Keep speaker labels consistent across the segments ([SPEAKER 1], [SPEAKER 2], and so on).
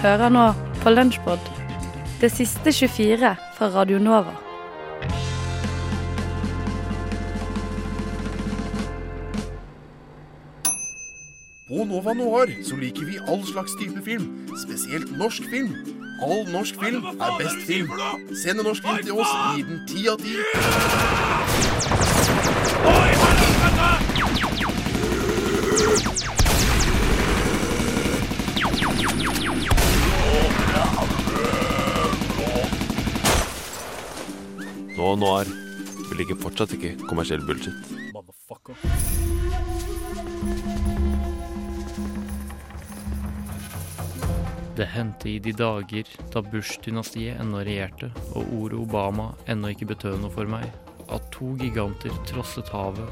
[SPEAKER 1] Hører nå på Lunsjpod, det siste 24 fra Radio Nova.
[SPEAKER 2] På Nova Noir så liker vi all slags type film, spesielt norsk film. All norsk film er best film. Send en norsk film til oss, gi den ti av ti.
[SPEAKER 3] Nå Noir. Vi liker fortsatt ikke kommersiell bullshit.
[SPEAKER 4] Det hendte i de dager da Bush-dynastiet ennå regjerte og ordet Obama ennå ikke betød noe for meg, at to giganter trosset havet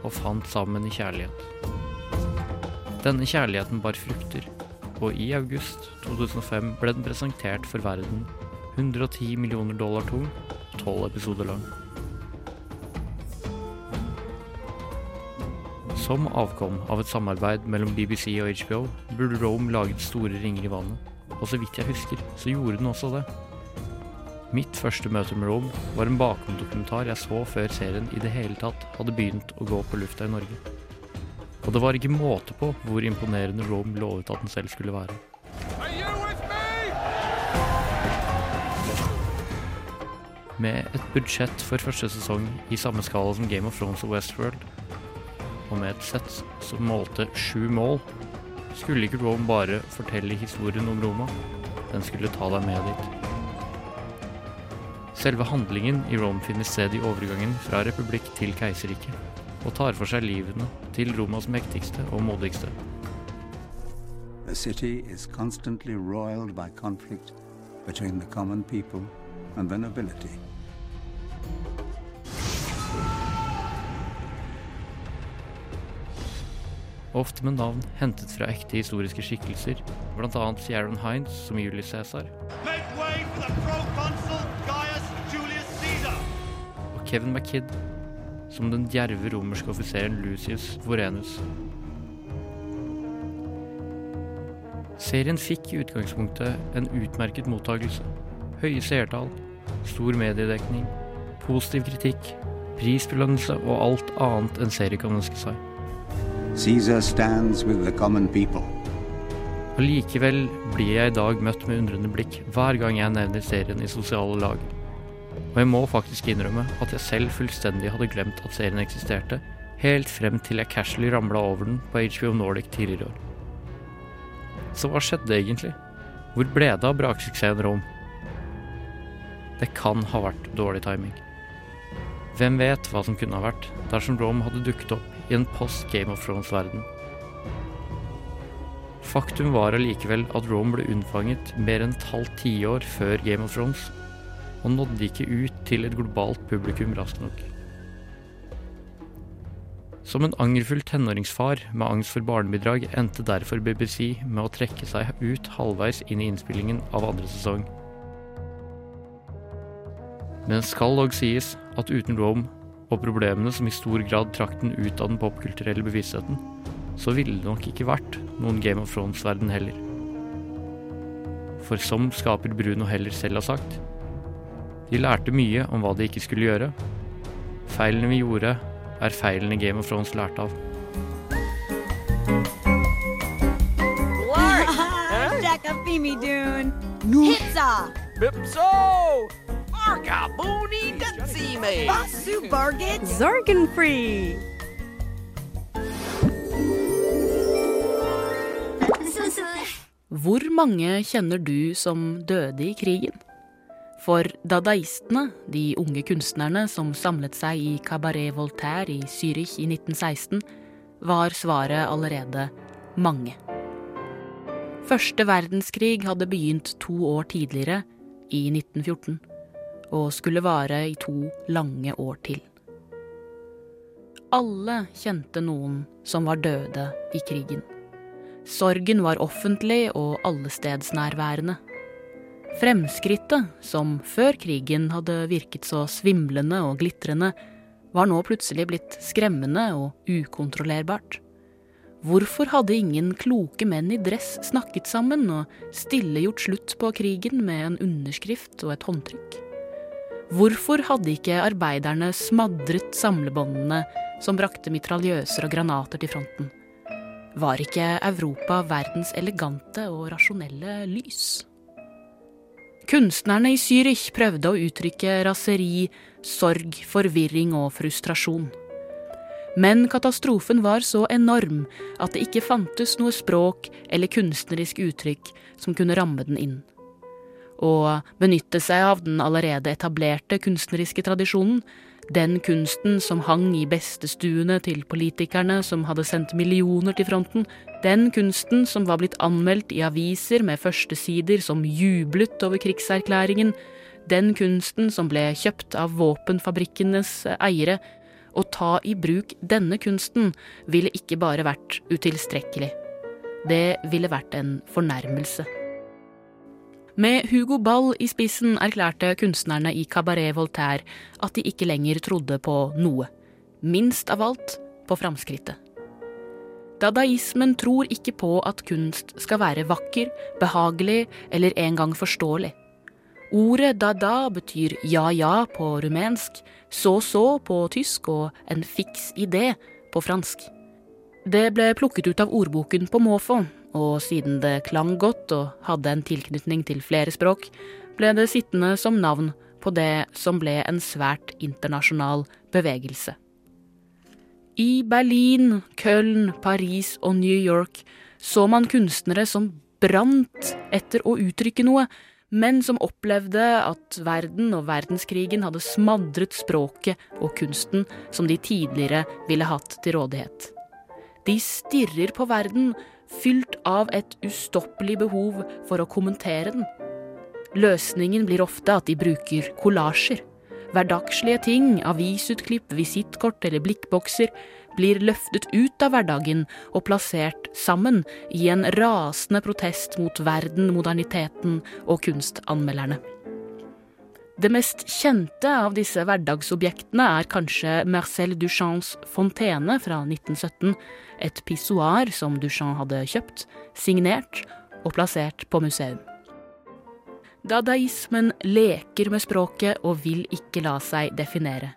[SPEAKER 4] og fant sammen i kjærlighet. Denne kjærligheten bar frukter, og i august 2005 ble den presentert for verden 110 millioner dollar tung, 12 episoder lang. Som avkom av et samarbeid mellom BBC og HBO burde Rome laget store ringer i vannet, og så vidt jeg husker, så gjorde den også det. Mitt første møte med Rome var en bakgrunnsdokumentar jeg så før serien i det hele tatt hadde begynt å gå på lufta i Norge. Og det var ikke måte på hvor imponerende Rome lovet at den selv skulle være. Med et budsjett for første sesong i samme skala som Game of Thrones og Westworld, og med et sett som målte sju mål, skulle ikke Rome bare fortelle historien om Roma, den skulle ta deg med dit. Selve handlingen i Rome finner sted i overgangen fra republikk til keiserrike, og tar for seg livene til Romas mektigste og modigste.
[SPEAKER 5] The city is constantly roiled by conflict between the common people and the nobility.
[SPEAKER 4] Ofte med navn hentet fra ekte historiske skikkelser, bl.a. Sharon Hines som Julius Cæsar, og Kevin McKidd som den djerve romerske offiseren Lucius Vorenus. Serien fikk i utgangspunktet en utmerket mottakelse. Høye seertall, stor mediedekning, positiv kritikk, prisbelønnelse og alt annet enn serie kan ønske seg.
[SPEAKER 5] Caesar stands with the common people.
[SPEAKER 4] Allikevel blir jeg i dag møtt med undrende blikk hver gang jeg nevner serien i sosiale lag. Og jeg må faktisk innrømme at jeg selv fullstendig hadde glemt at serien eksisterte, helt frem til jeg casually ramla over den på HBO Nordic tidligere år. Så hva skjedde egentlig? Hvor ble det av braksuksessen Rom? Det kan ha vært dårlig timing. Hvem vet hva som kunne ha vært dersom Rome hadde dukket opp i en post Game of Thrones-verden? Faktum var allikevel at Rome ble unnfanget mer enn et halvt tiår før Game of Thrones, og nådde ikke ut til et globalt publikum raskt nok. Som en angerfull tenåringsfar med angst for barnebidrag endte derfor BBC med å trekke seg ut halvveis inn i innspillingen av andre sesong. Men skal dog sies at uten Rome og problemene som i stor grad trakk den ut av den popkulturelle bevisstheten, så ville det nok ikke vært noen Game of Thrones-verden heller. For som skaper Bruno Heller selv har sagt, de lærte mye om hva de ikke skulle gjøre. Feilene vi gjorde, er feilene Game of Thrones lærte av.
[SPEAKER 6] Jackafimi Dune. Pizza.
[SPEAKER 7] Bipso! Arga Booney Dutsime!
[SPEAKER 6] Basu Bargit.
[SPEAKER 1] Zorgen!
[SPEAKER 8] Hvor mange kjenner du som døde i krigen? For dadaistene, de unge kunstnerne som samlet seg i Cabaret Voltaire i Zürich i 1916, var svaret allerede mange. Første verdenskrig hadde begynt to år tidligere, i 1914, og skulle vare i to lange år til. Alle kjente noen som var døde i krigen. Sorgen var offentlig og allestedsnærværende. Fremskrittet, som før krigen hadde virket så svimlende og glitrende, var nå plutselig blitt skremmende og ukontrollerbart. Hvorfor hadde ingen kloke menn i dress snakket sammen og stille gjort slutt på krigen med en underskrift og et håndtrykk? Hvorfor hadde ikke arbeiderne smadret samlebåndene som brakte mitraljøser og granater til fronten? Var ikke Europa verdens elegante og rasjonelle lys? Kunstnerne i Zürich prøvde å uttrykke raseri, sorg, forvirring og frustrasjon. Men katastrofen var så enorm at det ikke fantes noe språk eller kunstnerisk uttrykk som kunne ramme den inn. Å benytte seg av den allerede etablerte kunstneriske tradisjonen, den kunsten som hang i bestestuene til politikerne som hadde sendt millioner til fronten, den kunsten som var blitt anmeldt i aviser med førstesider som jublet over krigserklæringen, den kunsten som ble kjøpt av våpenfabrikkenes eiere, å ta i bruk denne kunsten ville ikke bare vært utilstrekkelig. Det ville vært en fornærmelse. Med Hugo Ball i spissen erklærte kunstnerne i Cabaret Voltaire at de ikke lenger trodde på noe. Minst av alt på framskrittet. Dadaismen tror ikke på at kunst skal være vakker, behagelig eller engang forståelig. Ordet dada betyr ja-ja på rumensk, så-så på tysk og en fiks idé på fransk. Det ble plukket ut av ordboken på måfå, og siden det klang godt og hadde en tilknytning til flere språk, ble det sittende som navn på det som ble en svært internasjonal bevegelse. I Berlin, Köln, Paris og New York så man kunstnere som brant etter å uttrykke noe, men som opplevde at verden og verdenskrigen hadde smadret språket og kunsten som de tidligere ville hatt til rådighet. De stirrer på verden, fylt av et ustoppelig behov for å kommentere den. Løsningen blir ofte at de bruker kollasjer. Hverdagslige ting, avisutklipp, visittkort eller blikkbokser blir løftet ut av hverdagen og plassert sammen i en rasende protest mot verden, moderniteten og kunstanmelderne. Det mest kjente av disse hverdagsobjektene er kanskje Marcel Duchamps fontene fra 1917, et pissoar som Duchamp hadde kjøpt, signert og plassert på museum. Dadaismen leker med språket og vil ikke la seg definere.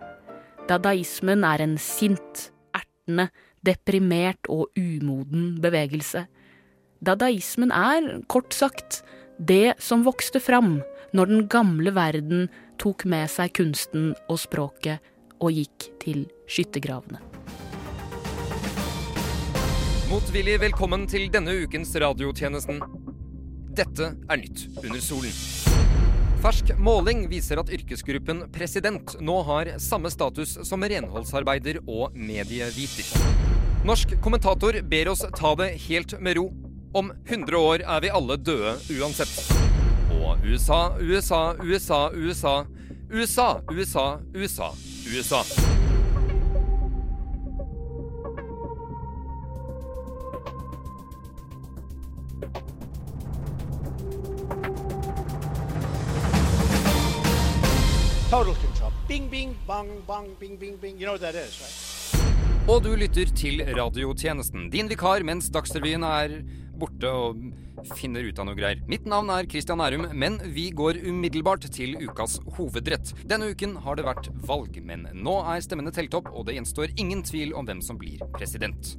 [SPEAKER 8] Dadaismen er en sint, ertende, deprimert og umoden bevegelse. Dadaismen er, kort sagt, det som vokste fram når den gamle verden tok med seg kunsten og språket og gikk til skyttergravene.
[SPEAKER 9] Motvillig velkommen til denne ukens radiotjenesten. Dette er Nytt under solen. Fersk måling viser at yrkesgruppen president nå har samme status som renholdsarbeider og medieviter. Norsk kommentator ber oss ta det helt med ro. Om 100 år er vi alle døde uansett. Og USA, USA, USA, USA. USA, USA, USA, USA.
[SPEAKER 10] Total control. Bing, bing, bong, bong, bing, bing, bing. You know what that is, right?
[SPEAKER 9] Og du lytter til radiotjenesten. Din vikar mens Dagsrevyen er borte og finner ut av noe greier. Mitt navn er Christian Nærum, men vi går umiddelbart til ukas hovedrett. Denne uken har det vært valg, men nå er stemmene telt opp, og det gjenstår ingen tvil om hvem som blir president.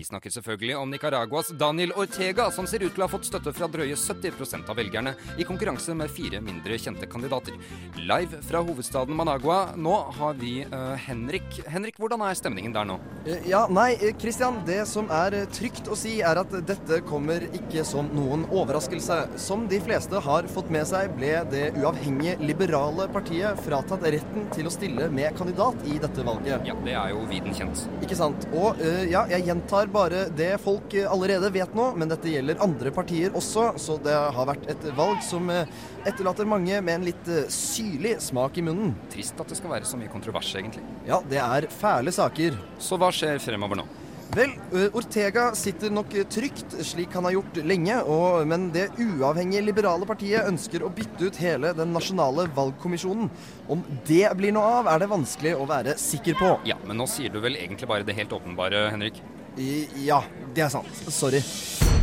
[SPEAKER 9] Vi snakker selvfølgelig om Nicaraguas Daniel Ortega, som ser ut til å ha fått støtte fra drøye 70% av velgerne, i konkurranse med fire mindre kjente kandidater. Live fra hovedstaden Managua, nå har vi uh, Henrik. Henrik, hvordan er stemningen der nå?
[SPEAKER 11] Ja, nei, Christian. Det som er trygt å si, er at dette kommer ikke som noen overraskelse. Som de fleste har fått med seg, ble det uavhengige liberale partiet fratatt retten til å stille med kandidat i dette valget.
[SPEAKER 9] Ja, det er jo viden kjent.
[SPEAKER 11] Ikke sant. Og uh, ja, jeg gjentar bare det folk allerede vet nå, men dette gjelder andre partier også, så det har vært et valg som etterlater mange med en litt syrlig smak i munnen.
[SPEAKER 9] Trist at det skal være så mye kontrovers, egentlig.
[SPEAKER 11] Ja, det er fæle saker.
[SPEAKER 9] Så hva skjer fremover nå?
[SPEAKER 11] Vel, Ortega sitter nok trygt, slik han har gjort lenge, og, men det uavhengige liberale partiet ønsker å bytte ut hele den nasjonale valgkommisjonen. Om det blir noe av, er det vanskelig å være sikker på.
[SPEAKER 9] Ja, men nå sier du vel egentlig bare det helt åpenbare, Henrik?
[SPEAKER 11] Ja, det er sant. Sorry.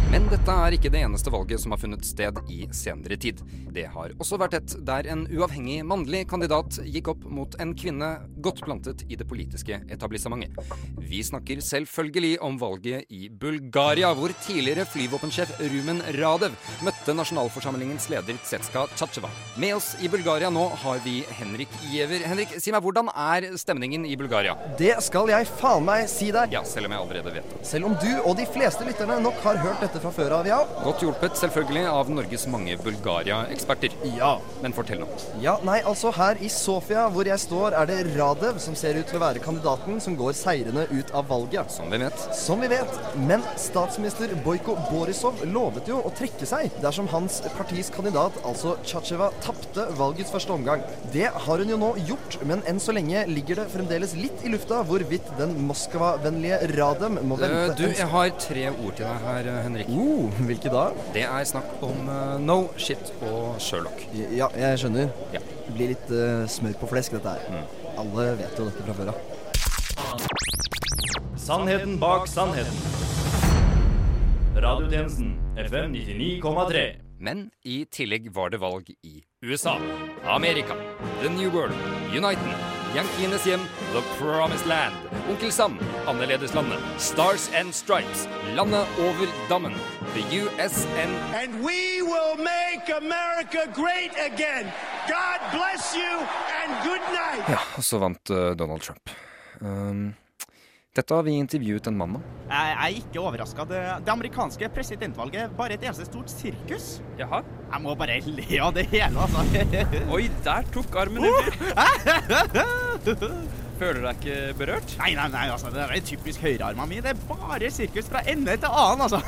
[SPEAKER 9] Men dette er ikke det eneste valget som har funnet sted i senere tid. Det har også vært et der en uavhengig mannlig kandidat gikk opp mot en kvinne godt plantet i det politiske etablissementet. Vi snakker selvfølgelig om valget i Bulgaria, hvor tidligere flyvåpensjef Rumen Radev møtte nasjonalforsamlingens leder Tsetska Tsjatsjeva. Med oss i Bulgaria nå har vi Henrik Giæver. Henrik, si meg, hvordan er stemningen i Bulgaria?
[SPEAKER 11] Det skal jeg faen meg si deg.
[SPEAKER 9] Ja, selv om jeg allerede vet det.
[SPEAKER 11] Selv om du og de fleste lytterne nok har hørt dette fra før av, ja.
[SPEAKER 9] Godt hjulpet selvfølgelig av Norges mange Bulgaria-eksperter.
[SPEAKER 11] Ja.
[SPEAKER 9] Men fortell nå.
[SPEAKER 11] Ja, nei, altså her i Sofia, hvor jeg står, er det Radev som ser ut til å være kandidaten som går seirende ut av valget.
[SPEAKER 9] Som vi vet.
[SPEAKER 11] Som vi vet. Men statsminister Bojko Borisov lovet jo å trekke seg dersom hans partis kandidat, altså Tsjatsjeva, tapte valgets første omgang. Det har hun jo nå gjort, men enn så lenge ligger det fremdeles litt i lufta hvorvidt den Moskva-vennlige Radem må vente
[SPEAKER 9] Uh, du, jeg har tre ord til deg her, uh, Henrik.
[SPEAKER 11] Uh, hvilke da?
[SPEAKER 9] Det er snakk om uh, no, shit og Sherlock.
[SPEAKER 11] Ja, jeg skjønner.
[SPEAKER 9] Ja.
[SPEAKER 11] Det blir litt uh, smør på flesk, dette her. Alle vet jo dette fra før av.
[SPEAKER 12] Sannheten bak sannheten. Radiotjenesten FM 99,3.
[SPEAKER 9] Men i tillegg var det valg i USA, Amerika, The New World, Uniten, Yankeenes hjem, The Promised Land, Onkel Sam, Annerledeslandet, Stars and Stripes, Landet over dammen, The USN
[SPEAKER 10] And we will make America great again. God bless you and good night.
[SPEAKER 9] Ja, og så vant uh, Donald Trump. Um, dette har vi intervjuet en mann om.
[SPEAKER 13] Jeg er ikke overraska. Det, det amerikanske presidentvalget er bare et eneste stort sirkus.
[SPEAKER 14] Jaha?
[SPEAKER 13] Jeg må bare le av det hele, altså.
[SPEAKER 14] Oi, der tok armen din. Føler du deg ikke berørt?
[SPEAKER 13] Nei, nei, nei, altså, det er typisk høyrearma mi. Det er bare sirkus fra ende til annen, altså.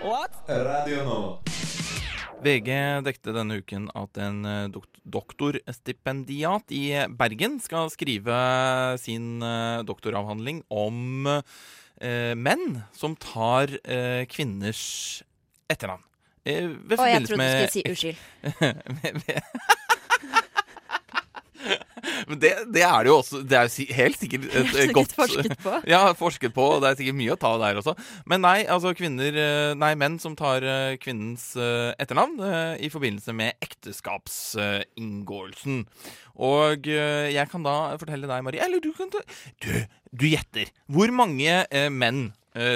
[SPEAKER 12] What? Radio Nova.
[SPEAKER 15] VG dekte denne uken at en eh, doktorstipendiat i Bergen skal skrive sin eh, doktoravhandling om eh, menn som tar eh, kvinners etternavn. Eh,
[SPEAKER 16] Å, jeg trodde du skulle si unnskyld.
[SPEAKER 15] Men det, det er det jo også. Det er jo helt sikkert et, helt
[SPEAKER 16] Sikkert
[SPEAKER 15] godt
[SPEAKER 16] forsket på.
[SPEAKER 15] Ja, forsket på. og Det er sikkert mye å ta der også. Men nei, altså kvinner eh, Nei, menn som tar eh, kvinnens eh, etternavn i forbindelse med ekteskapsinngåelsen. Og jeg kan da fortelle deg, Marie Eller du kan ta Du, du gjetter. Hvor mange menn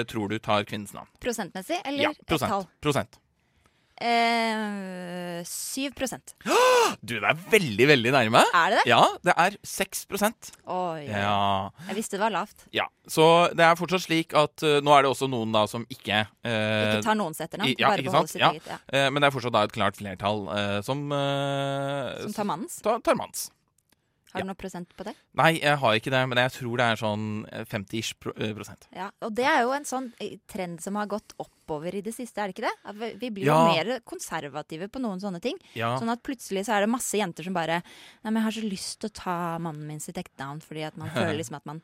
[SPEAKER 15] tror du tar kvinnens navn?
[SPEAKER 16] Prosentmessig, eller
[SPEAKER 15] Ja,
[SPEAKER 16] et tall?
[SPEAKER 15] prosent.
[SPEAKER 16] Eh, 7%
[SPEAKER 15] Du, det er veldig, veldig nærme.
[SPEAKER 16] Er det det?
[SPEAKER 15] Ja, det er 6%
[SPEAKER 16] Oi,
[SPEAKER 15] Ja.
[SPEAKER 16] Jeg visste det var lavt.
[SPEAKER 15] Ja, så det er fortsatt slik at uh, nå er det også noen da som ikke uh,
[SPEAKER 16] Ikke tar noens etternavn,
[SPEAKER 15] ja,
[SPEAKER 16] bare beholder sitt
[SPEAKER 15] ja.
[SPEAKER 16] eget, ja.
[SPEAKER 15] Uh, men det er fortsatt da et klart flertall som
[SPEAKER 16] Som tar mannens?
[SPEAKER 15] ta- tar manns.
[SPEAKER 16] Har du noe prosent på det?
[SPEAKER 15] Nei, jeg har ikke det, men jeg tror det er sånn eh, 50-ish pro eh, prosent.
[SPEAKER 16] Ja, og det er jo en sånn eh, trend som har gått oppover i det siste, er det ikke det? At vi- blir
[SPEAKER 15] Ja.
[SPEAKER 16] jo mer konservative på noen sånne ting.
[SPEAKER 15] Ja.
[SPEAKER 16] Sånn at plutselig så er det masse jenter som bare Nei, men jeg har så lyst til å ta mannen min sitt ektenavn, fordi at man føler liksom at man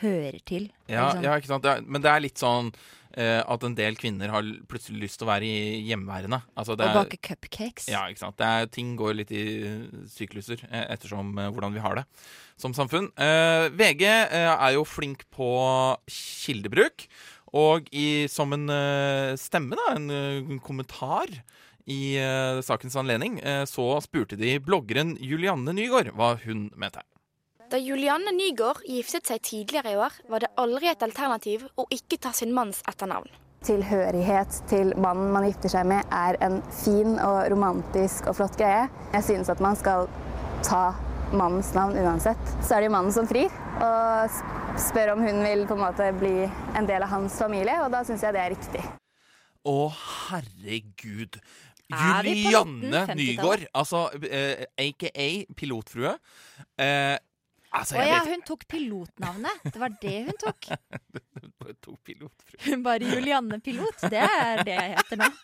[SPEAKER 16] hører til.
[SPEAKER 15] Ja,
[SPEAKER 16] sånn.
[SPEAKER 15] ja, ikke sant? Det er, men det er litt sånn uh, at en del kvinner har plutselig lyst til å være i hjemmeværende. Altså, det
[SPEAKER 16] Og bake cupcakes.
[SPEAKER 15] Ja, ikke sant. Det er, ting går litt i sykluser eh, ettersom uh, hvordan vi har det som samfunn. Uh, VG eh, er jo flink på kildebruk. Og i, som en eh, stemme, da, en eh, kommentar i eh, sakens anledning, eh, så spurte de bloggeren Julianne Nygaard hva hun mente.
[SPEAKER 17] Da Julianne Nygaard giftet seg tidligere i år, var det aldri et alternativ å ikke ta sin manns etternavn.
[SPEAKER 18] Tilhørighet til mannen man gifter seg med er en fin og romantisk og flott greie. Jeg synes at man skal ta mannens navn uansett. Så er det jo mannen som frir og spør om hun vil på en måte bli en del av hans familie, og da syns jeg det er riktig.
[SPEAKER 15] Å, herregud.
[SPEAKER 18] Er
[SPEAKER 15] Julianne
[SPEAKER 18] 1950-tallet?
[SPEAKER 15] Nygaard, altså eh, aka pilotfrue. Eh, altså,
[SPEAKER 16] Å ja,
[SPEAKER 15] vet
[SPEAKER 16] hun tok pilotnavnet. Det var det hun tok.
[SPEAKER 15] Hun Bare tok pilotfru.
[SPEAKER 16] Hun bare Julianne Pilot. Det er det jeg heter nå.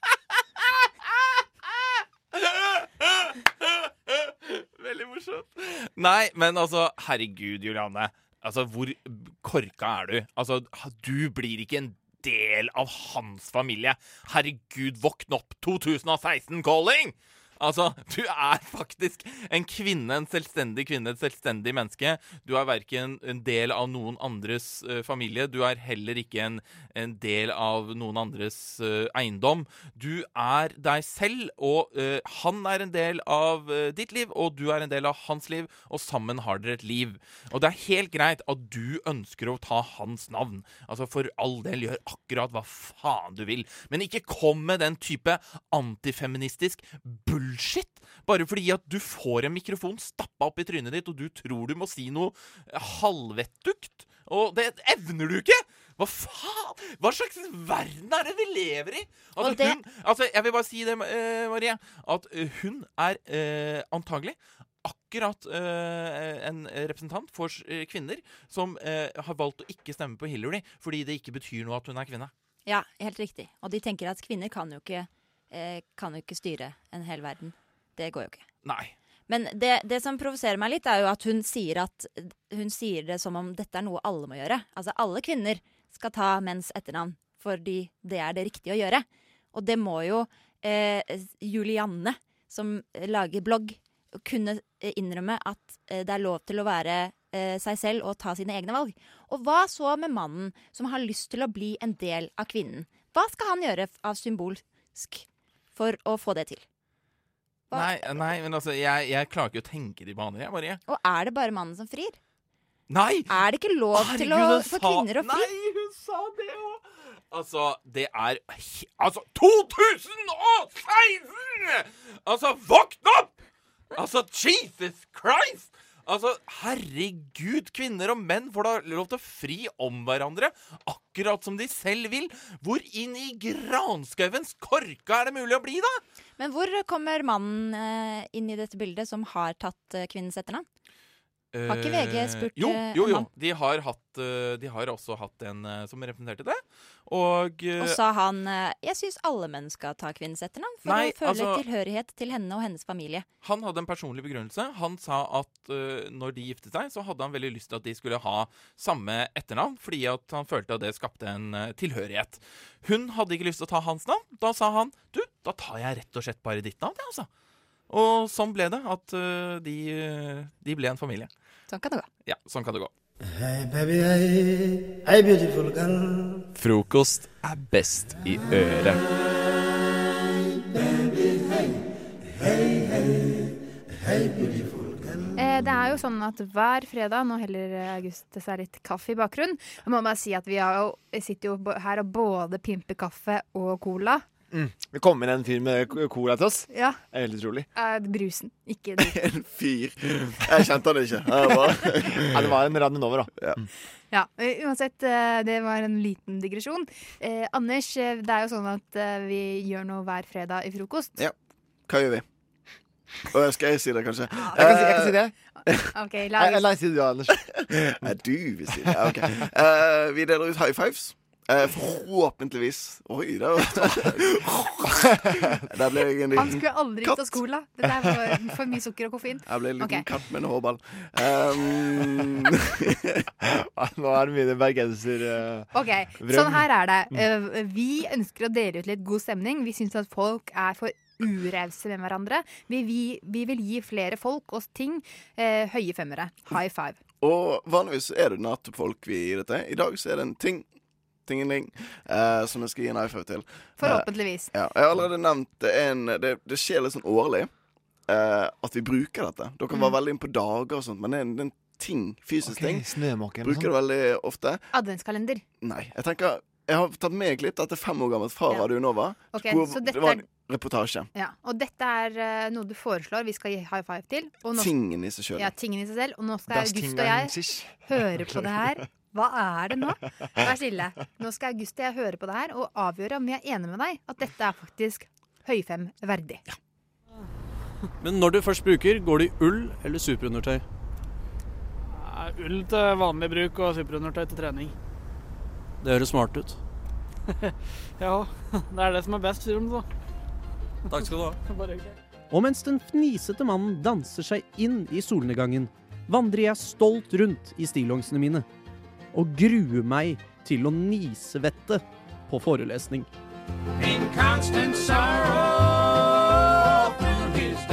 [SPEAKER 15] Veldig morsomt. Nei, men altså, herregud, Julianne. Altså, hvor korka er du? Altså, du blir ikke en del av hans familie. Herregud, våkn opp! 2016-calling! Altså, du er faktisk en kvinne, en selvstendig kvinne, et selvstendig menneske. Du er verken en del av noen andres uh, familie, du er heller ikke en, en del av noen andres uh, eiendom. Du er deg selv, og uh, han er en del av ditt liv, og du er en del av hans liv, og sammen har dere et liv. Og det er helt greit at du ønsker å ta hans navn. Altså, for all del, gjør akkurat hva faen du vil, men ikke kom med den type antifeministisk bullshit bare fordi at du får en mikrofon stappa opp i trynet ditt, og du tror du må si noe halvvettugt. Og det evner du ikke! Hva faen? Hva slags verden er det vi lever i? Altså,
[SPEAKER 16] det-
[SPEAKER 15] hun, altså jeg vil bare si det, eh, Marie, at eh, hun er eh, antagelig akkurat eh, en representant for kvinner som eh, har valgt å ikke stemme på Hillary fordi det ikke betyr noe at hun er kvinne.
[SPEAKER 16] Ja, helt riktig. Og de tenker at kvinner kan jo ikke, eh, kan jo ikke styre en hel verden. Det går jo ikke.
[SPEAKER 15] Nei.
[SPEAKER 16] Men det, det som provoserer meg litt, er jo at hun sier, at hun sier det som om dette er noe alle må gjøre. Altså alle kvinner skal ta menns etternavn fordi det er det riktige å gjøre. Og det må jo eh, Julianne, som lager blogg, kunne eh, innrømme at eh, det er lov til å være eh, seg selv og ta sine egne valg. Og hva så med mannen som har lyst til å bli en del av kvinnen? Hva skal han gjøre av symbolsk for å få det til? Hva-
[SPEAKER 15] Nei, nei, men altså, jeg, jeg klarer ikke å tenke de baner, jeg, Marie.
[SPEAKER 16] Og er det bare mannen som frir?
[SPEAKER 15] Nei!
[SPEAKER 16] Er det ikke lov til å,
[SPEAKER 15] få
[SPEAKER 16] for kvinner å fri?
[SPEAKER 15] Nei, hun sa det òg! Altså, det er Altså, 2016! Altså, våkn opp! Altså, Jesus Christ! Altså, herregud, kvinner og menn får da lov til å fri om hverandre akkurat som de selv vil. Hvor inn i granskauens korka er det mulig å bli, da?
[SPEAKER 16] Men hvor kommer mannen eh, inn i dette bildet som har tatt eh, kvinnens etternavn? Har ikke VG spurt,
[SPEAKER 15] Jo,
[SPEAKER 16] eh,
[SPEAKER 15] jo, jo. De har, hatt, eh, de har også hatt en eh, som representerte det. Og, eh,
[SPEAKER 16] Og sa han eh, jeg syns alle menn skal ta kvinnens etternavn for
[SPEAKER 15] Nei,
[SPEAKER 16] å føle
[SPEAKER 15] altså-
[SPEAKER 16] tilhørighet til henne og hennes familie.
[SPEAKER 15] Han hadde en personlig begrunnelse. Han sa at uh, når de giftet seg, så hadde han veldig lyst til at de skulle ha samme etternavn, fordi at han følte at det skapte en uh, tilhørighet. Hun hadde ikke lyst til å ta hans navn. Da sa han du, da tar jeg rett og slett bare ditt navn, jeg, altså. Og sånn ble det, at eh, de, de ble en familie.
[SPEAKER 16] Sånn kan det gå.
[SPEAKER 15] Ja, sånn kan det gå.
[SPEAKER 19] Hey baby, hey, hey beautiful girl.
[SPEAKER 3] Frokost er best i øret.
[SPEAKER 20] Eh, det er jo sånn at hver fredag, nå heller August seg litt kaffe i bakgrunnen må bare si at vi har jo, sitter jo her og både pimper kaffe og cola.
[SPEAKER 21] Mm. Det kom inn en fyr med cola til oss.
[SPEAKER 20] Ja.
[SPEAKER 21] Det er helt utrolig.
[SPEAKER 20] Eh, brusen, ikke.
[SPEAKER 21] En fyr. Jeg kjente han ikke. Bare... ja, det var en Radionova, da. Ja.
[SPEAKER 20] Ja, eh, uansett, det var en liten digresjon. Eh, Anders, det er jo sånn at vi gjør noe hver fredag i frokost.
[SPEAKER 21] ja. Hva gjør vi? Å, skal jeg si det, kanskje?
[SPEAKER 20] Jeg kan si- jeg kan si det. OK, la
[SPEAKER 21] oss. nei, si det du, Anders. Nei, du vil si det. Ja, OK. Eh, vi deler ut high fives. Eh, forhåpentligvis Oi, det var Der ble jeg en
[SPEAKER 20] Han skulle aldri ut av skolen. Det der var for mye sukker og koffein.
[SPEAKER 21] Jeg ble en liten
[SPEAKER 20] okay.
[SPEAKER 21] katt med en hårball. Um, Nå er det mine bergenser... eh,
[SPEAKER 20] Ok, sånn her er det. Eh, Vi ønsker å dele ut litt god stemning. Vi syns at folk er for urause med hverandre. Vi, vi, vi vil gi flere folk og ting eh, høye femmere. High five.
[SPEAKER 21] Og vanligvis er det nettopp folk vi gir dette. I dag så er det en ting tingeling, uh, som jeg skal gi en high five til.
[SPEAKER 20] Forhåpentligvis.
[SPEAKER 21] Uh, ja, jeg har allerede nevnt en, det, det skjer litt sånn årlig uh, at vi bruker dette. Dere var
[SPEAKER 20] Mm.
[SPEAKER 21] veldig inne på dager og sånt, men det er en, ting, fysisk okay, ting. Bruker det veldig ofte.
[SPEAKER 20] Adventskalender.
[SPEAKER 21] Nei. Jeg tenker Jeg har tatt med et klipp. Dette er fem år gammelt fra
[SPEAKER 20] Ja.
[SPEAKER 21] Radio Nova.
[SPEAKER 20] Okay,
[SPEAKER 21] hvor
[SPEAKER 20] så dette
[SPEAKER 21] det var
[SPEAKER 20] er-
[SPEAKER 21] en reportasje.
[SPEAKER 20] Ja, og dette er uh, noe du foreslår vi skal gi high five til. Og nå-
[SPEAKER 21] Tingen i seg sjøl.
[SPEAKER 20] Ja, tingen i seg selv. Og nå skal August og jeg høre på det her. Hva er det nå? Vær stille. Nå skal August og jeg høre på det her og avgjøre om vi er enige med deg at dette er faktisk høyfem verdig.
[SPEAKER 22] Men når du først bruker, går det i ull eller superundertøy?
[SPEAKER 23] Ull til vanlig bruk og superundertøy til trening.
[SPEAKER 22] Det høres smart ut.
[SPEAKER 23] Ja, det er det som er best, sier de så.
[SPEAKER 22] Takk skal du ha.
[SPEAKER 23] Bare.
[SPEAKER 24] Og mens den fnisete mannen danser seg inn i solnedgangen, vandrer jeg stolt rundt i stillongsene mine og grue meg til å nisvette på forelesning.
[SPEAKER 19] In constant sorrow through his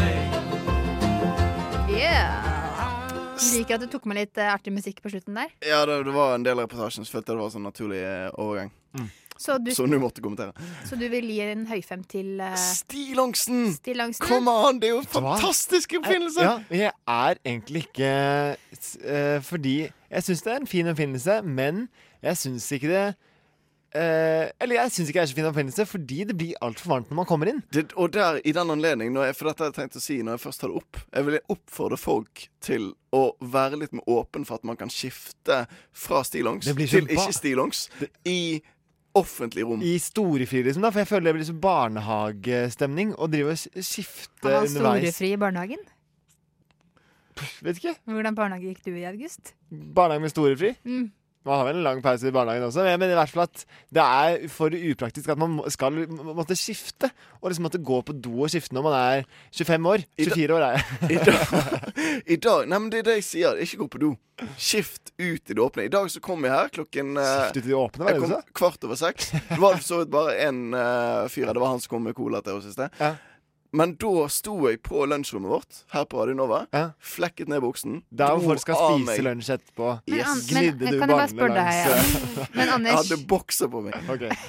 [SPEAKER 20] Liker at du tok med litt eh, artig musikk på slutten der.
[SPEAKER 21] Ja, det, det var en del av reportasjen, så følte jeg det var en sånn naturlig eh, overgang. Mm.
[SPEAKER 20] Så du,
[SPEAKER 21] Som du måtte kommentere.
[SPEAKER 20] så du vil gi en høyfem til uh,
[SPEAKER 21] Stillongsen!
[SPEAKER 20] Stillongsen?
[SPEAKER 21] Come on! Det er jo en fantastisk oppfinnelse!
[SPEAKER 25] Ja, jeg er egentlig ikke uh, Fordi jeg syns det er en fin oppfinnelse, men jeg syns ikke det eh, Eller jeg syns ikke det er så fin oppfinnelse fordi det blir altfor varmt når man kommer inn.
[SPEAKER 21] Det, og der, i den anledning, for dette har jeg tenkt å si når jeg først tar det opp Jeg vil oppfordre folk til å være litt mer åpen for at man kan skifte fra stillongs til ikke stillongs i offentlig rom.
[SPEAKER 25] I storefri, liksom, da, for jeg føler det blir så barnehagestemning Og driver og skifter underveis.
[SPEAKER 20] Han var
[SPEAKER 25] underveis.
[SPEAKER 20] storefri i barnehagen.
[SPEAKER 25] Vet ikke.
[SPEAKER 20] Hvordan barnehage gikk du i, August?
[SPEAKER 25] Barnehage med storefri?
[SPEAKER 20] Mm.
[SPEAKER 25] Man har vel en lang pause i barnehagen også, men i hvert fall at det er for upraktisk at man skal måtte skifte. Og liksom måtte gå på do og skifte når man er 25 år. 24 år er jeg.
[SPEAKER 21] I dag, I dag Nei, men det er det jeg sier. Ikke gå på do. Skift ut i det åpne. I dag så kom jeg her klokken eh,
[SPEAKER 25] Skift ut i det åpne, var det du sa?
[SPEAKER 21] kvart over seks. Det var for så vidt bare én uh, fyr her. Det var han som kom med cola til oss i sted. Men da sto jeg på lunsjrommet vårt her på Radio ja. Flekket ned buksen.
[SPEAKER 25] Der hvor folk skal spise lunsj etterpå.
[SPEAKER 20] Men
[SPEAKER 21] Yes.
[SPEAKER 25] Glidde du
[SPEAKER 20] deg,
[SPEAKER 25] langs
[SPEAKER 20] ja. Men Anders-
[SPEAKER 21] Jeg hadde bokser på meg.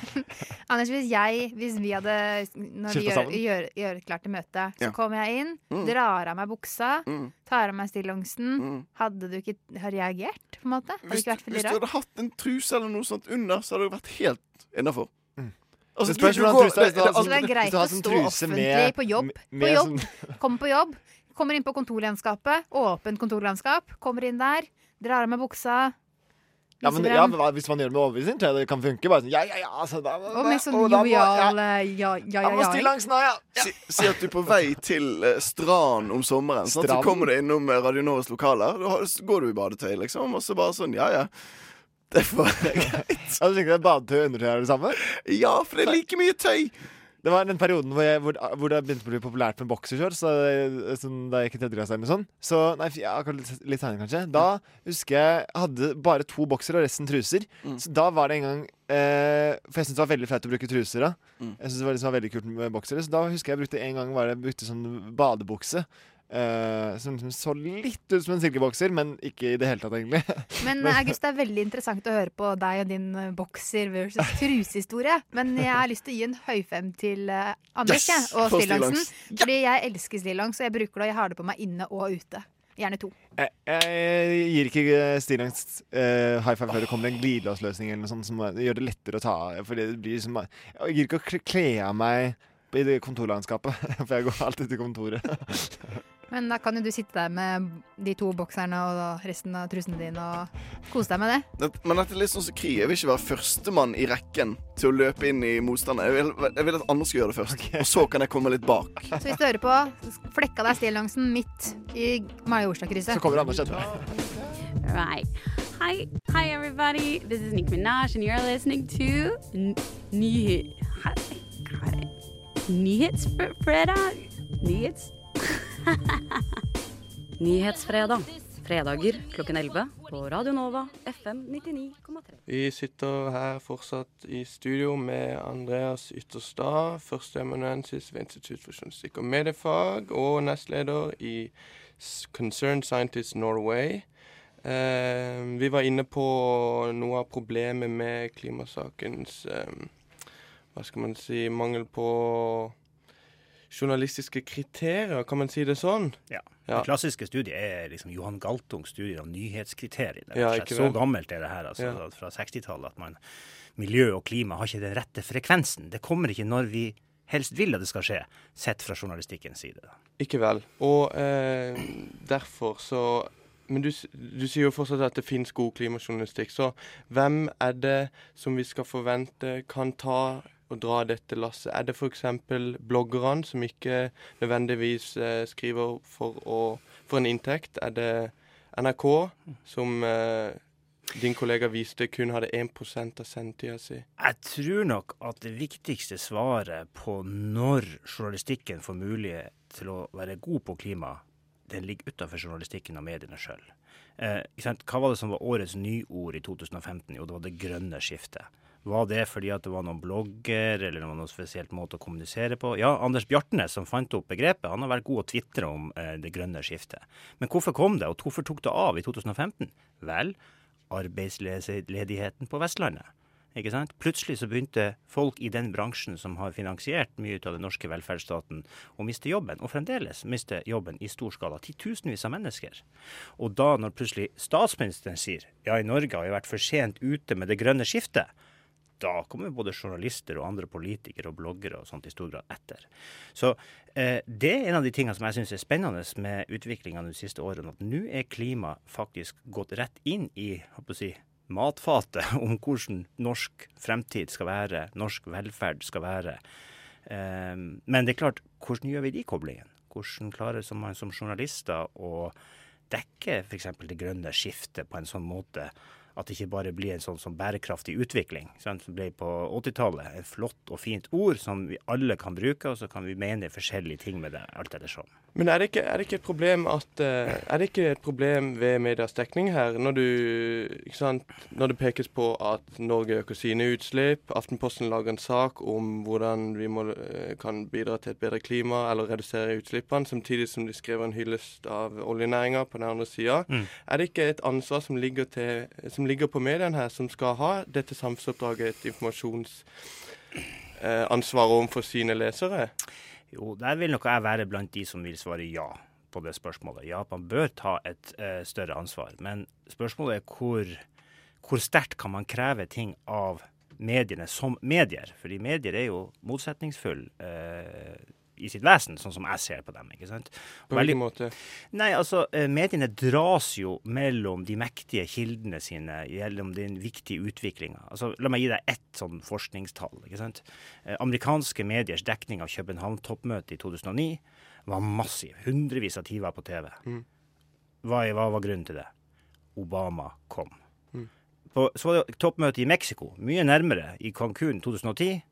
[SPEAKER 20] Anders, hvis jeg, hvis vi hadde Når vi gjør, gjør, gjør klart til møte, så
[SPEAKER 21] Ja.
[SPEAKER 20] kommer jeg inn,
[SPEAKER 21] Mm.
[SPEAKER 20] drar av meg buksa,
[SPEAKER 21] Mm.
[SPEAKER 20] tar av meg stillongsen. Hadde du ikke har reagert, på en måte? Hadde
[SPEAKER 21] Hvis,
[SPEAKER 20] ikke vært
[SPEAKER 21] hvis du hadde hatt en truse eller noe sånt under, så hadde det vært helt innafor. Altså,
[SPEAKER 25] Det spørs
[SPEAKER 21] du- du
[SPEAKER 25] hvordan
[SPEAKER 21] går-
[SPEAKER 25] truse er.
[SPEAKER 21] det- det-
[SPEAKER 20] Så det er greit
[SPEAKER 25] Hvis du har
[SPEAKER 20] å
[SPEAKER 25] sånn
[SPEAKER 20] stå offentlig
[SPEAKER 25] med-
[SPEAKER 20] på jobb.
[SPEAKER 25] med
[SPEAKER 20] På jobb.
[SPEAKER 25] sånn-
[SPEAKER 20] Kommer på jobb, kommer inn på kontorlandskapet, åpent kontorlandskap, kommer inn der, drar av meg buksa.
[SPEAKER 25] Ja, men, ja, men Hvis man gjør det med overbevisning, tror jeg det kan funke. Bare sånn, ja, ja, ja, altså, da,
[SPEAKER 20] Og med sånn
[SPEAKER 25] da
[SPEAKER 20] jovial eh, ja, ja, ja, ja.
[SPEAKER 25] ja.
[SPEAKER 21] Si, si at du er på vei til eh, strand om sommeren. Så kommer du innom eh, Radio Novas lokaler. Da går du i badetøy, liksom. Og så bare sånn, ja ja. Det får være greit.
[SPEAKER 25] Du at badetøy og undertøy er det samme?
[SPEAKER 21] Ja, for det er like mye tøy.
[SPEAKER 25] Det var den perioden hvor, jeg, hvor, hvor det begynte å bli populært med boksershorts. så- sånn, Da jeg gikk i tredje klasse eller sånt. Så, nei, ja, litt, litt senere kanskje. Da husker jeg hadde bare to boksere og resten truser. Så da var det en gang eh, For jeg syntes det var veldig flaut å bruke truser. da Jeg synes det var, liksom, var veldig kult med boksere Så da husker jeg jeg brukte en gang var det, brukte sånn badebukse. Eh, som liksom så litt ut som en silkebokser, men ikke i det hele tatt, egentlig.
[SPEAKER 20] Men August, det er veldig interessant å høre på deg og din eh, bokser versus trusehistorie. Men jeg har lyst til å gi en høyfem til eh, Anders
[SPEAKER 25] Yes!
[SPEAKER 20] og
[SPEAKER 25] For
[SPEAKER 20] stillongsen.
[SPEAKER 25] Ja!
[SPEAKER 20] Fordi jeg elsker stillongs, og jeg bruker det, og jeg har det på meg inne og ute. Gjerne to.
[SPEAKER 25] Jeg, jeg gir ikke eh, stillongs uh, high five før det kommer en glidelåsløsning eller noe sånt som gjør det lettere å ta Fordi det blir som Jeg gir ikke å kle av meg i det kontorlandskapet, for jeg går alltid til kontoret.
[SPEAKER 20] Men da kan jo du sitte der med de to bokserne og resten av trusene dine og kose deg med det.
[SPEAKER 21] Men dette er litt sånn som krig. Jeg vil ikke være førstemann i rekken til å løpe inn i motstanderen. Jeg jeg vil at andre skal gjøre det først. Og så kan jeg komme litt bak.
[SPEAKER 20] Så hvis du hører på, flekka deg stillongsen midt i Majorstua-krysset.
[SPEAKER 25] Så kommer Anders etterpå.
[SPEAKER 26] Right. Hi, hi everybody. This is Nick Minaj, and you're listening to Nyhet. Nyhetsfredag. Nyhets... Nyhetsfredag. Fredager klokken 11 på Radio Nova FM 99,3.
[SPEAKER 27] Vi sitter her fortsatt i studio med Andreas Ytterstad, førsteamanuensis ved Institutt for journalistikk og mediefag, og nestleder i Concerned Scientists Norway. Eh, vi var inne på noe av problemet med klimasakens eh, Hva skal man si Mangel på journalistiske kriterier, kan man si det sånn?
[SPEAKER 28] Ja.
[SPEAKER 27] Ja.
[SPEAKER 28] Det klassiske studiet er liksom Johan Galtungs studie av nyhetskriteriene.
[SPEAKER 27] Ja,
[SPEAKER 28] så gammelt er det her, altså,
[SPEAKER 27] Ja.
[SPEAKER 28] fra 60-tallet, at man miljø og klima har ikke den rette frekvensen. Det kommer ikke når vi helst vil at det skal skje, sett fra journalistikkens side.
[SPEAKER 27] Ikke vel. Og eh, derfor så Men du, du sier jo fortsatt at det finnes god klimajournalistikk. Så hvem er det som vi skal forvente kan ta og dra dette lasset? Er det f.eks. bloggerne som ikke nødvendigvis eh, skriver for, å, for en inntekt? Er det NRK, som eh, din kollega viste kun hadde 1% av sendetida si?
[SPEAKER 28] Jeg tror nok at det viktigste svaret på når journalistikken får mulighet til å være god på klima, den ligger utenfor journalistikken og mediene sjøl. Eh. Hva var det som var årets nyord i 2015? Jo, det var det grønne skiftet. Var det fordi at det var noen blogger, eller det var noen spesielt måte å kommunisere på? Ja, Anders Bjartnes, som fant opp begrepet, han har vært god å tvitre om eh, det grønne skiftet. Men hvorfor kom det, og hvorfor tok det av i 2015? Vel, arbeidsledigheten på Vestlandet. Ikke sant? Plutselig så begynte folk i den bransjen som har finansiert mye av den norske velferdsstaten, å miste jobben, og fremdeles miste jobben i stor skala. Titusenvis av mennesker. Og da når plutselig statsministeren sier ja, i Norge har vi vært for sent ute med det grønne skiftet, da kommer både journalister og andre politikere og bloggere og sånt i stor grad etter. Så eh, det er en av de tingene som jeg syns er spennende med utviklinga de siste årene. At nå er klima faktisk gått rett inn i si, matfatet om hvordan norsk fremtid skal være, norsk velferd skal være. Eh, men det er klart, hvordan gjør vi de koblingene? Hvordan klarer man som journalister å dekke f.eks. det grønne skiftet på en sånn måte at det ikke bare blir en sånn som bærekraftig utvikling. Sant? Det ble på 80-tallet et flott og fint ord som vi alle kan bruke, og så kan vi mene forskjellige ting med det alt ettersom.
[SPEAKER 27] Men er det ikke, er det ikke et problem at eh, Er det ikke et problem ved medias dekning her, når du sant, Når det pekes på at Norge øker sine utslipp, Aftenposten lager en sak om hvordan vi må, eh, kan bidra til et bedre klima eller redusere utslippene, samtidig som de skriver en hyllest av oljenæringa på den andre sida.
[SPEAKER 28] Mm.
[SPEAKER 27] Er det ikke et ansvar som ligger, til, som ligger på mediene her, som skal ha dette samfunnsoppdraget, et informasjonsansvar overfor sine lesere?
[SPEAKER 28] Jo, der vil nok jeg være blant de som vil svare ja på det spørsmålet. Ja, man bør ta et uh, større ansvar. Men spørsmålet er hvor, hvor sterkt kan man kreve ting av mediene som medier? Fordi medier er jo motsetningsfulle eh, i sitt vesen, sånn som jeg ser på dem. ikke sant?
[SPEAKER 27] På hvilken måte?
[SPEAKER 28] Nei, altså, eh, Mediene dras jo mellom de mektige kildene sine, gjennom den viktige utviklinga. Altså, la meg gi deg ett sånn forskningstall. ikke sant? Eh, amerikanske mediers dekning av København-toppmøtet i 2009 var massiv. Hundrevis av timer på TV.
[SPEAKER 27] Mm.
[SPEAKER 28] Hva, hva var grunnen til det? Obama kom.
[SPEAKER 27] Mm.
[SPEAKER 28] På, så var det toppmøte i Mexico, mye nærmere, i Cancún 2010.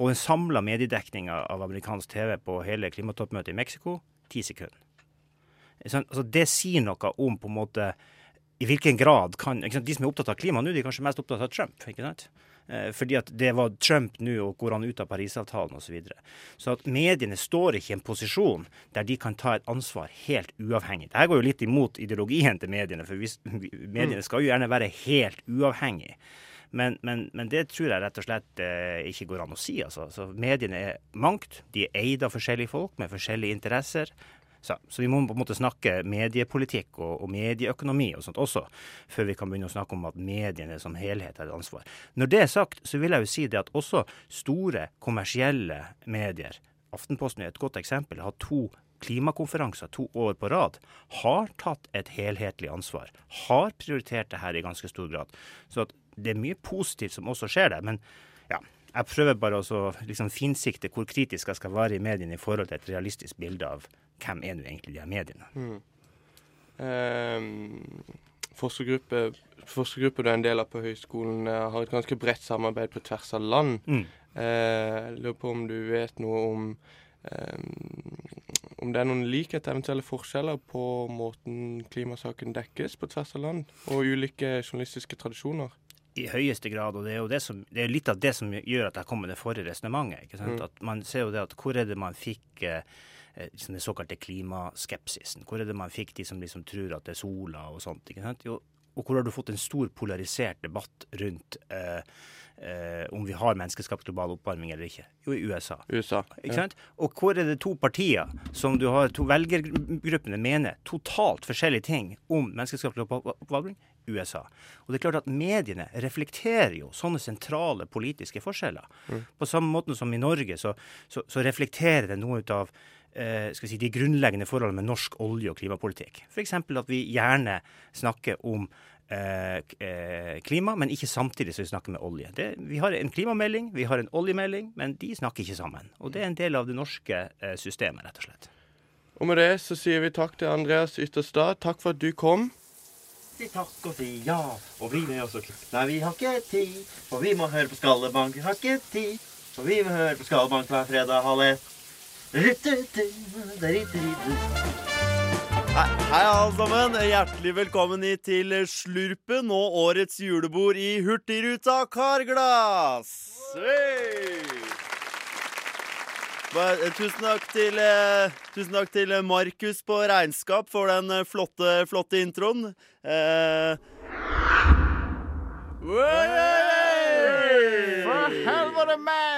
[SPEAKER 28] Og en samla mediedekning av amerikansk TV på hele klimatoppmøtet i Mexico ti sekunder. Så, altså det sier noe om på en måte i hvilken grad kan sant? De som er opptatt av klima nå, de er kanskje mest opptatt av Trump. ikke sant? Eh, fordi at det var Trump nå, og går han ut av Parisavtalen osv. Så, videre. så at mediene står ikke i en posisjon der de kan ta et ansvar helt uavhengig. Dette går jo litt imot ideologien til mediene, for hvis, mediene skal jo gjerne være helt uavhengige. Men, men, men, det tror jeg rett og slett eh, ikke går an å si. Altså. Så mediene er mangt. De er eid av forskjellige folk med forskjellige interesser. Så, så, vi må på en måte snakke mediepolitikk og, og, medieøkonomi og sånt også, før vi kan begynne å snakke om at mediene som helhet har et ansvar. Når det er sagt, så vil jeg jo si det at også store kommersielle medier, Aftenposten er et godt eksempel, har to klimakonferanser to år på rad, har tatt et helhetlig ansvar. Har prioritert det her i ganske stor grad. Så at det er mye positivt som også skjer der. Men ja, jeg prøver bare å liksom finsikte hvor kritisk jeg skal være i mediene i forhold til et realistisk bilde av hvem er nå egentlig de her mediene.
[SPEAKER 27] Mm. Um, forskergruppe, forskergruppe du er en del av på høyskolen, uh, har et ganske bredt samarbeid på tvers av land.
[SPEAKER 28] Mm.
[SPEAKER 27] Uh, lurer på om du vet noe om um, om det er noen likheter, eventuelle forskjeller på måten klimasaken dekkes på tvers av land, og ulike journalistiske tradisjoner?
[SPEAKER 28] I høyeste grad, og det er jo det som, det er litt av det som gjør at jeg kom med det forrige resonnementet.
[SPEAKER 27] Mm.
[SPEAKER 28] At Man ser jo det at hvor er det man fikk eh, liksom den såkalte klimaskepsisen? Hvor er det man fikk de som liksom tror at det er sola og sånt? ikke sant? Jo, og hvor har du fått en stor polarisert debatt rundt eh, eh, om vi har menneskeskapt global oppvarming eller ikke? Jo, i USA.
[SPEAKER 27] USA
[SPEAKER 28] sant? Og hvor er det to partier som du har to velgergruppene mener totalt forskjellige ting om menneskeskapt global oppvarming? USA. Og det er klart at Mediene reflekterer jo sånne sentrale politiske forskjeller.
[SPEAKER 27] Mm.
[SPEAKER 28] På samme måte som i Norge så, så, så reflekterer det noe ut av eh, si, de grunnleggende forholdene med norsk olje- og klimapolitikk. F.eks. at vi gjerne snakker om eh, klima, men ikke samtidig som vi snakker med olje. Det, vi har en klimamelding, vi har en oljemelding, men de snakker ikke sammen. Og det er en del av det norske eh, systemet, rett og slett.
[SPEAKER 27] Og med det så sier vi takk til Andreas Ytterstad. Takk for at du kom.
[SPEAKER 29] Si takk og si ja, og bli med oss og klipp. Nei, vi har ikke tid, for vi må høre på Skallebank. Vi har ikke tid, for vi må høre på Skallebank hver fredag halv ett.
[SPEAKER 30] Hei alle sammen. Hjertelig velkommen hit til Slurpen og årets julebord i Hurtigruta Karglass. Hey! Tusen takk til eh, Tusen takk til Markus på regnskap for den eh, flotte, flotte introen. Eh,
[SPEAKER 31] For helvete, man!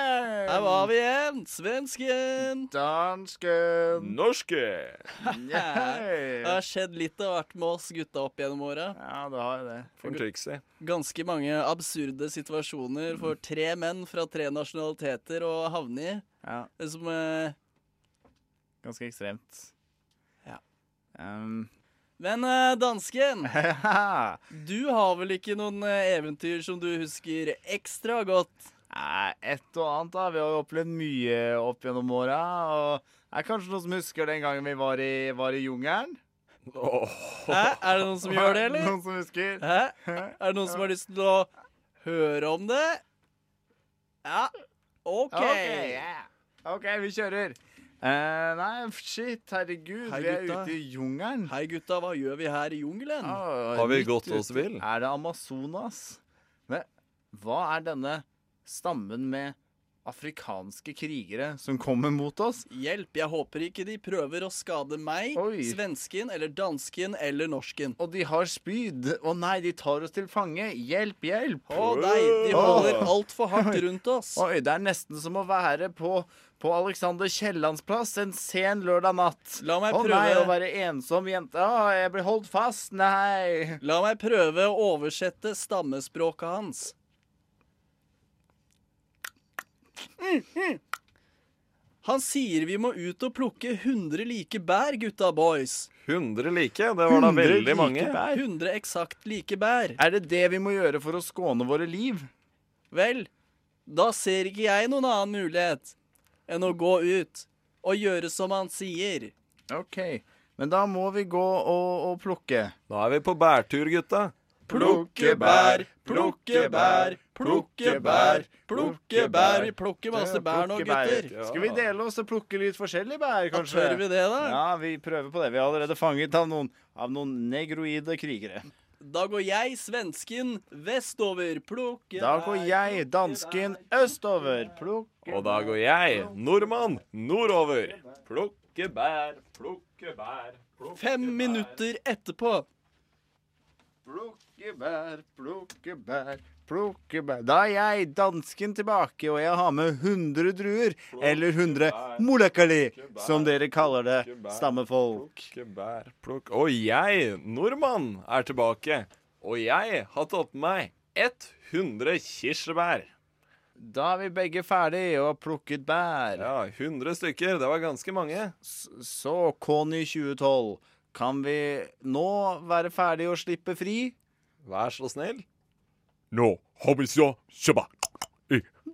[SPEAKER 31] Her var vi igjen. Svensken.
[SPEAKER 24] Dansken.
[SPEAKER 31] Norsken. Det har skjedd litt av hvert med oss gutta opp gjennom åra.
[SPEAKER 24] Ja, det har det. For.
[SPEAKER 31] Ganske mange absurde situasjoner for tre menn fra tre nasjonaliteter å havne i.
[SPEAKER 24] Ja.
[SPEAKER 31] Det som eh,
[SPEAKER 24] Ganske ekstremt.
[SPEAKER 31] Ja.
[SPEAKER 24] Um,
[SPEAKER 31] Men eh, dansken, du har vel ikke noen eh, eventyr som du husker ekstra godt?
[SPEAKER 24] Et og annet, da. Vi har jo opplevd mye opp gjennom åra. Og det er kanskje noen som husker den gangen vi var i, var i jungelen?
[SPEAKER 31] Hæ? Er det noen som gjør det, eller?
[SPEAKER 24] Noen som husker?
[SPEAKER 31] Hæ? Er det noen som har lyst til å høre om det? Ja. OK.
[SPEAKER 24] Ok, yeah. okay vi kjører. Eh, nei, shit, herregud.
[SPEAKER 31] Hei,
[SPEAKER 24] vi er ute i jungelen.
[SPEAKER 31] Hei, gutta. Hva gjør vi her i jungelen?
[SPEAKER 24] Ah,
[SPEAKER 12] Har vi gått oss vill?
[SPEAKER 24] Er det Amazonas? Men hva er denne stammen med afrikanske krigere som kommer mot oss?
[SPEAKER 31] Hjelp, jeg håper ikke de prøver å skade meg, svensken eller dansken eller norsken.
[SPEAKER 24] Og de har spyd. Å nei, de tar oss til fange. Hjelp, hjelp.
[SPEAKER 31] Å nei, de holder altfor hardt rundt oss.
[SPEAKER 24] Oi, det er nesten som å være på, på Alexander Kiellands plass en sen lørdag natt.
[SPEAKER 31] La meg
[SPEAKER 24] Å nei, å være ensom jente. Å, jeg blir holdt fast. Nei.
[SPEAKER 31] La meg prøve å oversette stammespråket hans. Han sier vi må ut og plukke 100 like bær, gutta boys.
[SPEAKER 12] 100 like? Det var da veldig
[SPEAKER 24] like
[SPEAKER 12] mange.
[SPEAKER 24] bær.
[SPEAKER 31] 100 eksakt like bær.
[SPEAKER 24] Er det det vi må gjøre for å skåne våre liv?
[SPEAKER 31] Vel, da ser ikke jeg noen annen mulighet enn å gå ut og gjøre som han sier.
[SPEAKER 24] OK. Men da må vi gå og, og plukke.
[SPEAKER 12] Da er vi på bærtur, gutta.
[SPEAKER 31] Plukke bær, plukke bær, plukke bær, plukke bær. Vi plukker masse bær nå, gutter.
[SPEAKER 24] Skal vi dele oss og plukke litt forskjellige bær, kanskje?
[SPEAKER 31] tør vi det, da?
[SPEAKER 24] Ja, vi prøver på det. Vi er allerede fanget av noen, av noen negroide krigere.
[SPEAKER 31] Da går jeg, svensken, vestover. Plukke
[SPEAKER 24] Da går jeg, dansken, østover. Plukke
[SPEAKER 12] Og da går jeg, nordmann, nordover. Plukke bær, plukke bær. Plukke bær.
[SPEAKER 31] Fem minutter etterpå.
[SPEAKER 24] Plukke bær, plukke bær, plukke bær. Da er jeg, dansken, tilbake, og jeg har med 100 druer. Eller 100 molekali, som dere kaller det, stammefolk.
[SPEAKER 12] Plukke bær, plukk Og jeg, nordmann, er tilbake. Og jeg har tatt med meg 100 kirsebær.
[SPEAKER 24] Da er vi begge ferdig og har plukket bær.
[SPEAKER 12] Ja, 100 stykker. Det var ganske mange.
[SPEAKER 24] Så, Kony 2012, kan vi nå være ferdig og slippe fri?
[SPEAKER 12] Vær så snill. Nå har vi så kjøpa.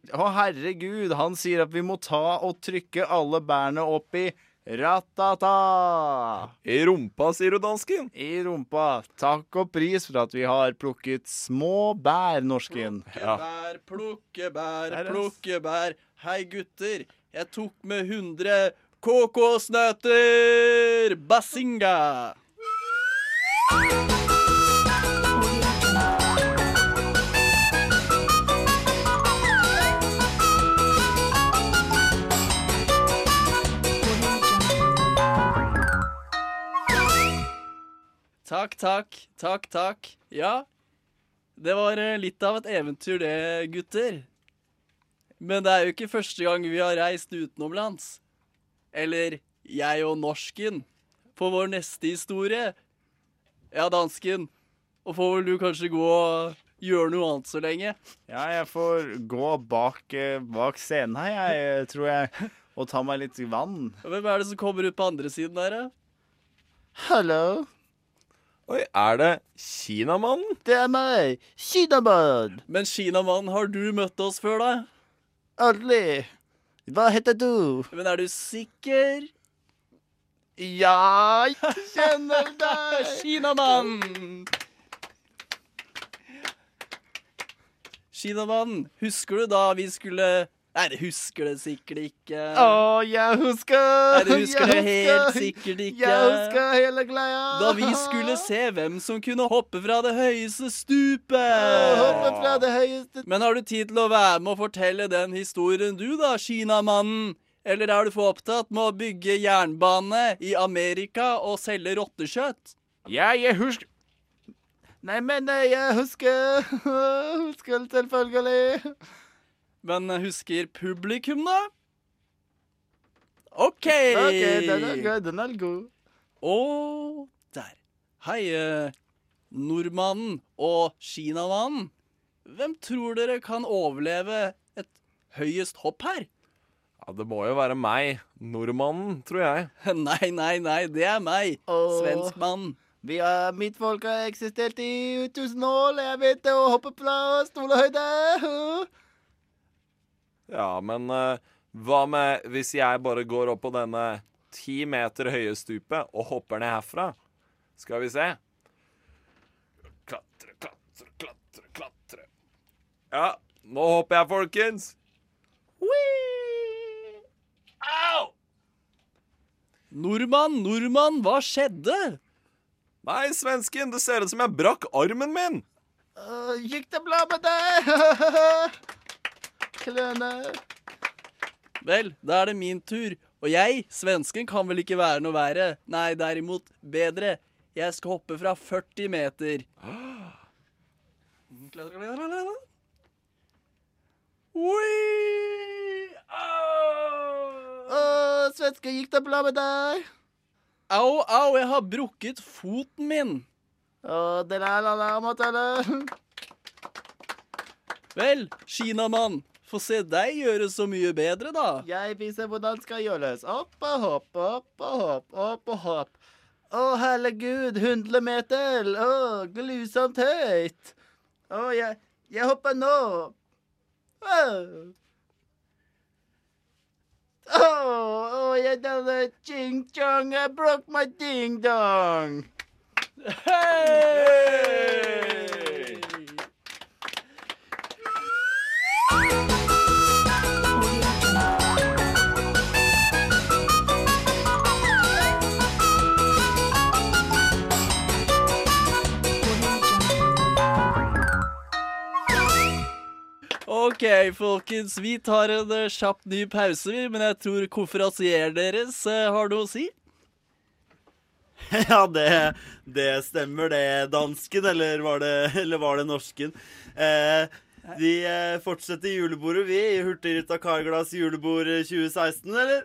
[SPEAKER 24] Å, herregud, han sier at vi må ta og trykke alle bærene opp i ratata.
[SPEAKER 12] I rumpa, sier du, dansken?
[SPEAKER 24] I rumpa. Takk og pris for at vi har plukket små bær, norsken.
[SPEAKER 31] Plukke bær, plukke bær, plukke bær. Hei, gutter. Jeg tok med 100 kokosnøtter. Basinga. Takk, takk, takk, takk. Ja, det var eh, litt av et eventyr det, gutter. Men det er jo ikke første gang vi har reist utenomlands. Eller jeg og norsken For vår neste historie. Ja, dansken. Og får vel du kanskje gå og gjøre noe annet så lenge.
[SPEAKER 24] Ja, jeg får gå bak, eh, bak scenen her, jeg, eh, tror jeg, og ta meg litt vann.
[SPEAKER 31] Hvem er det som kommer ut på andre siden der, da?
[SPEAKER 24] Hallo?
[SPEAKER 12] Oi, er det Kinamannen?
[SPEAKER 24] Det er meg, Kinamann.
[SPEAKER 31] Men Kinamannen, har du møtt oss før, da?
[SPEAKER 24] Aldri. Hva heter du?
[SPEAKER 31] Men er du sikker?
[SPEAKER 24] Ja, jeg kjenner deg.
[SPEAKER 31] Kinamann! Kinamann, husker du da vi skulle Nei, det husker det sikkert ikke.
[SPEAKER 24] Å, jeg husker!
[SPEAKER 31] Nei, du husker
[SPEAKER 24] jeg
[SPEAKER 31] det helt
[SPEAKER 24] husker.
[SPEAKER 31] sikkert ikke.
[SPEAKER 24] Jeg husker hele greia.
[SPEAKER 31] Da vi skulle se hvem som kunne hoppe fra det høyeste stupet.
[SPEAKER 24] hoppe fra det høyeste
[SPEAKER 31] Men har du tid til å være med og fortelle den historien du da, Kinamannen? Eller er du for opptatt med å bygge jernbane i Amerika og selge rottekjøtt?
[SPEAKER 24] Ja, jeg husker Nei, men eh, jeg husker Husker selvfølgelig.
[SPEAKER 31] Men husker publikum, da? OK.
[SPEAKER 24] OK, den er god. Den er god.
[SPEAKER 31] Og der. Hei, eh, nordmannen og kinamannen. Hvem tror dere kan overleve et høyest hopp her?
[SPEAKER 12] Ja, Det må jo være meg. Nordmannen, tror jeg.
[SPEAKER 31] Nei, nei, nei, det er meg. Oh. Svenskmannen.
[SPEAKER 24] Vi er, mitt folk har eksistert i tusen år. Jeg vet det, å hoppe fra stolehøyde.
[SPEAKER 12] Ja, men uh, hva med hvis jeg bare går opp på denne ti meter høye stupet og hopper ned herfra? Skal vi se. Klatre, klatre, klatre, klatre. Ja, nå hopper jeg, folkens. Au!
[SPEAKER 31] Nordmann, nordmann, hva skjedde?
[SPEAKER 12] Nei, svensken, det ser ut som jeg brakk armen min.
[SPEAKER 24] Uh, gikk det bra med deg? Kløne.
[SPEAKER 31] Vel, da er det min tur. Og jeg, svensken, kan vel ikke være noe verre. Nei, derimot bedre. Jeg skal hoppe fra 40 meter. Oi!
[SPEAKER 24] Å, svenske, gikk det bra med deg?
[SPEAKER 31] Au, au, jeg har brukket foten min.
[SPEAKER 24] Å, er alarmet.
[SPEAKER 31] Vel, Kinamann, få se deg gjøre så mye bedre, da.
[SPEAKER 24] Jeg viser hvordan skal gjøres. Opp og hopp, opp og hopp, opp og hopp. Å, herregud, 100 meter. Å, glusomt høyt. Å, jeg, jeg hopper nå. Å, Å, å, jeg denne ching-chong, I broke my ding-dong.
[SPEAKER 31] OK, folkens. Vi tar en eh, kjapp ny pause, vi. Men jeg tror konferansier deres eh, har noe å si.
[SPEAKER 30] Ja, det, det stemmer det, dansken, eller var det, eller var det norsken? Eh, vi eh, fortsetter julebordet, vi, i Hurtigruta Karglass julebord 2016, eller?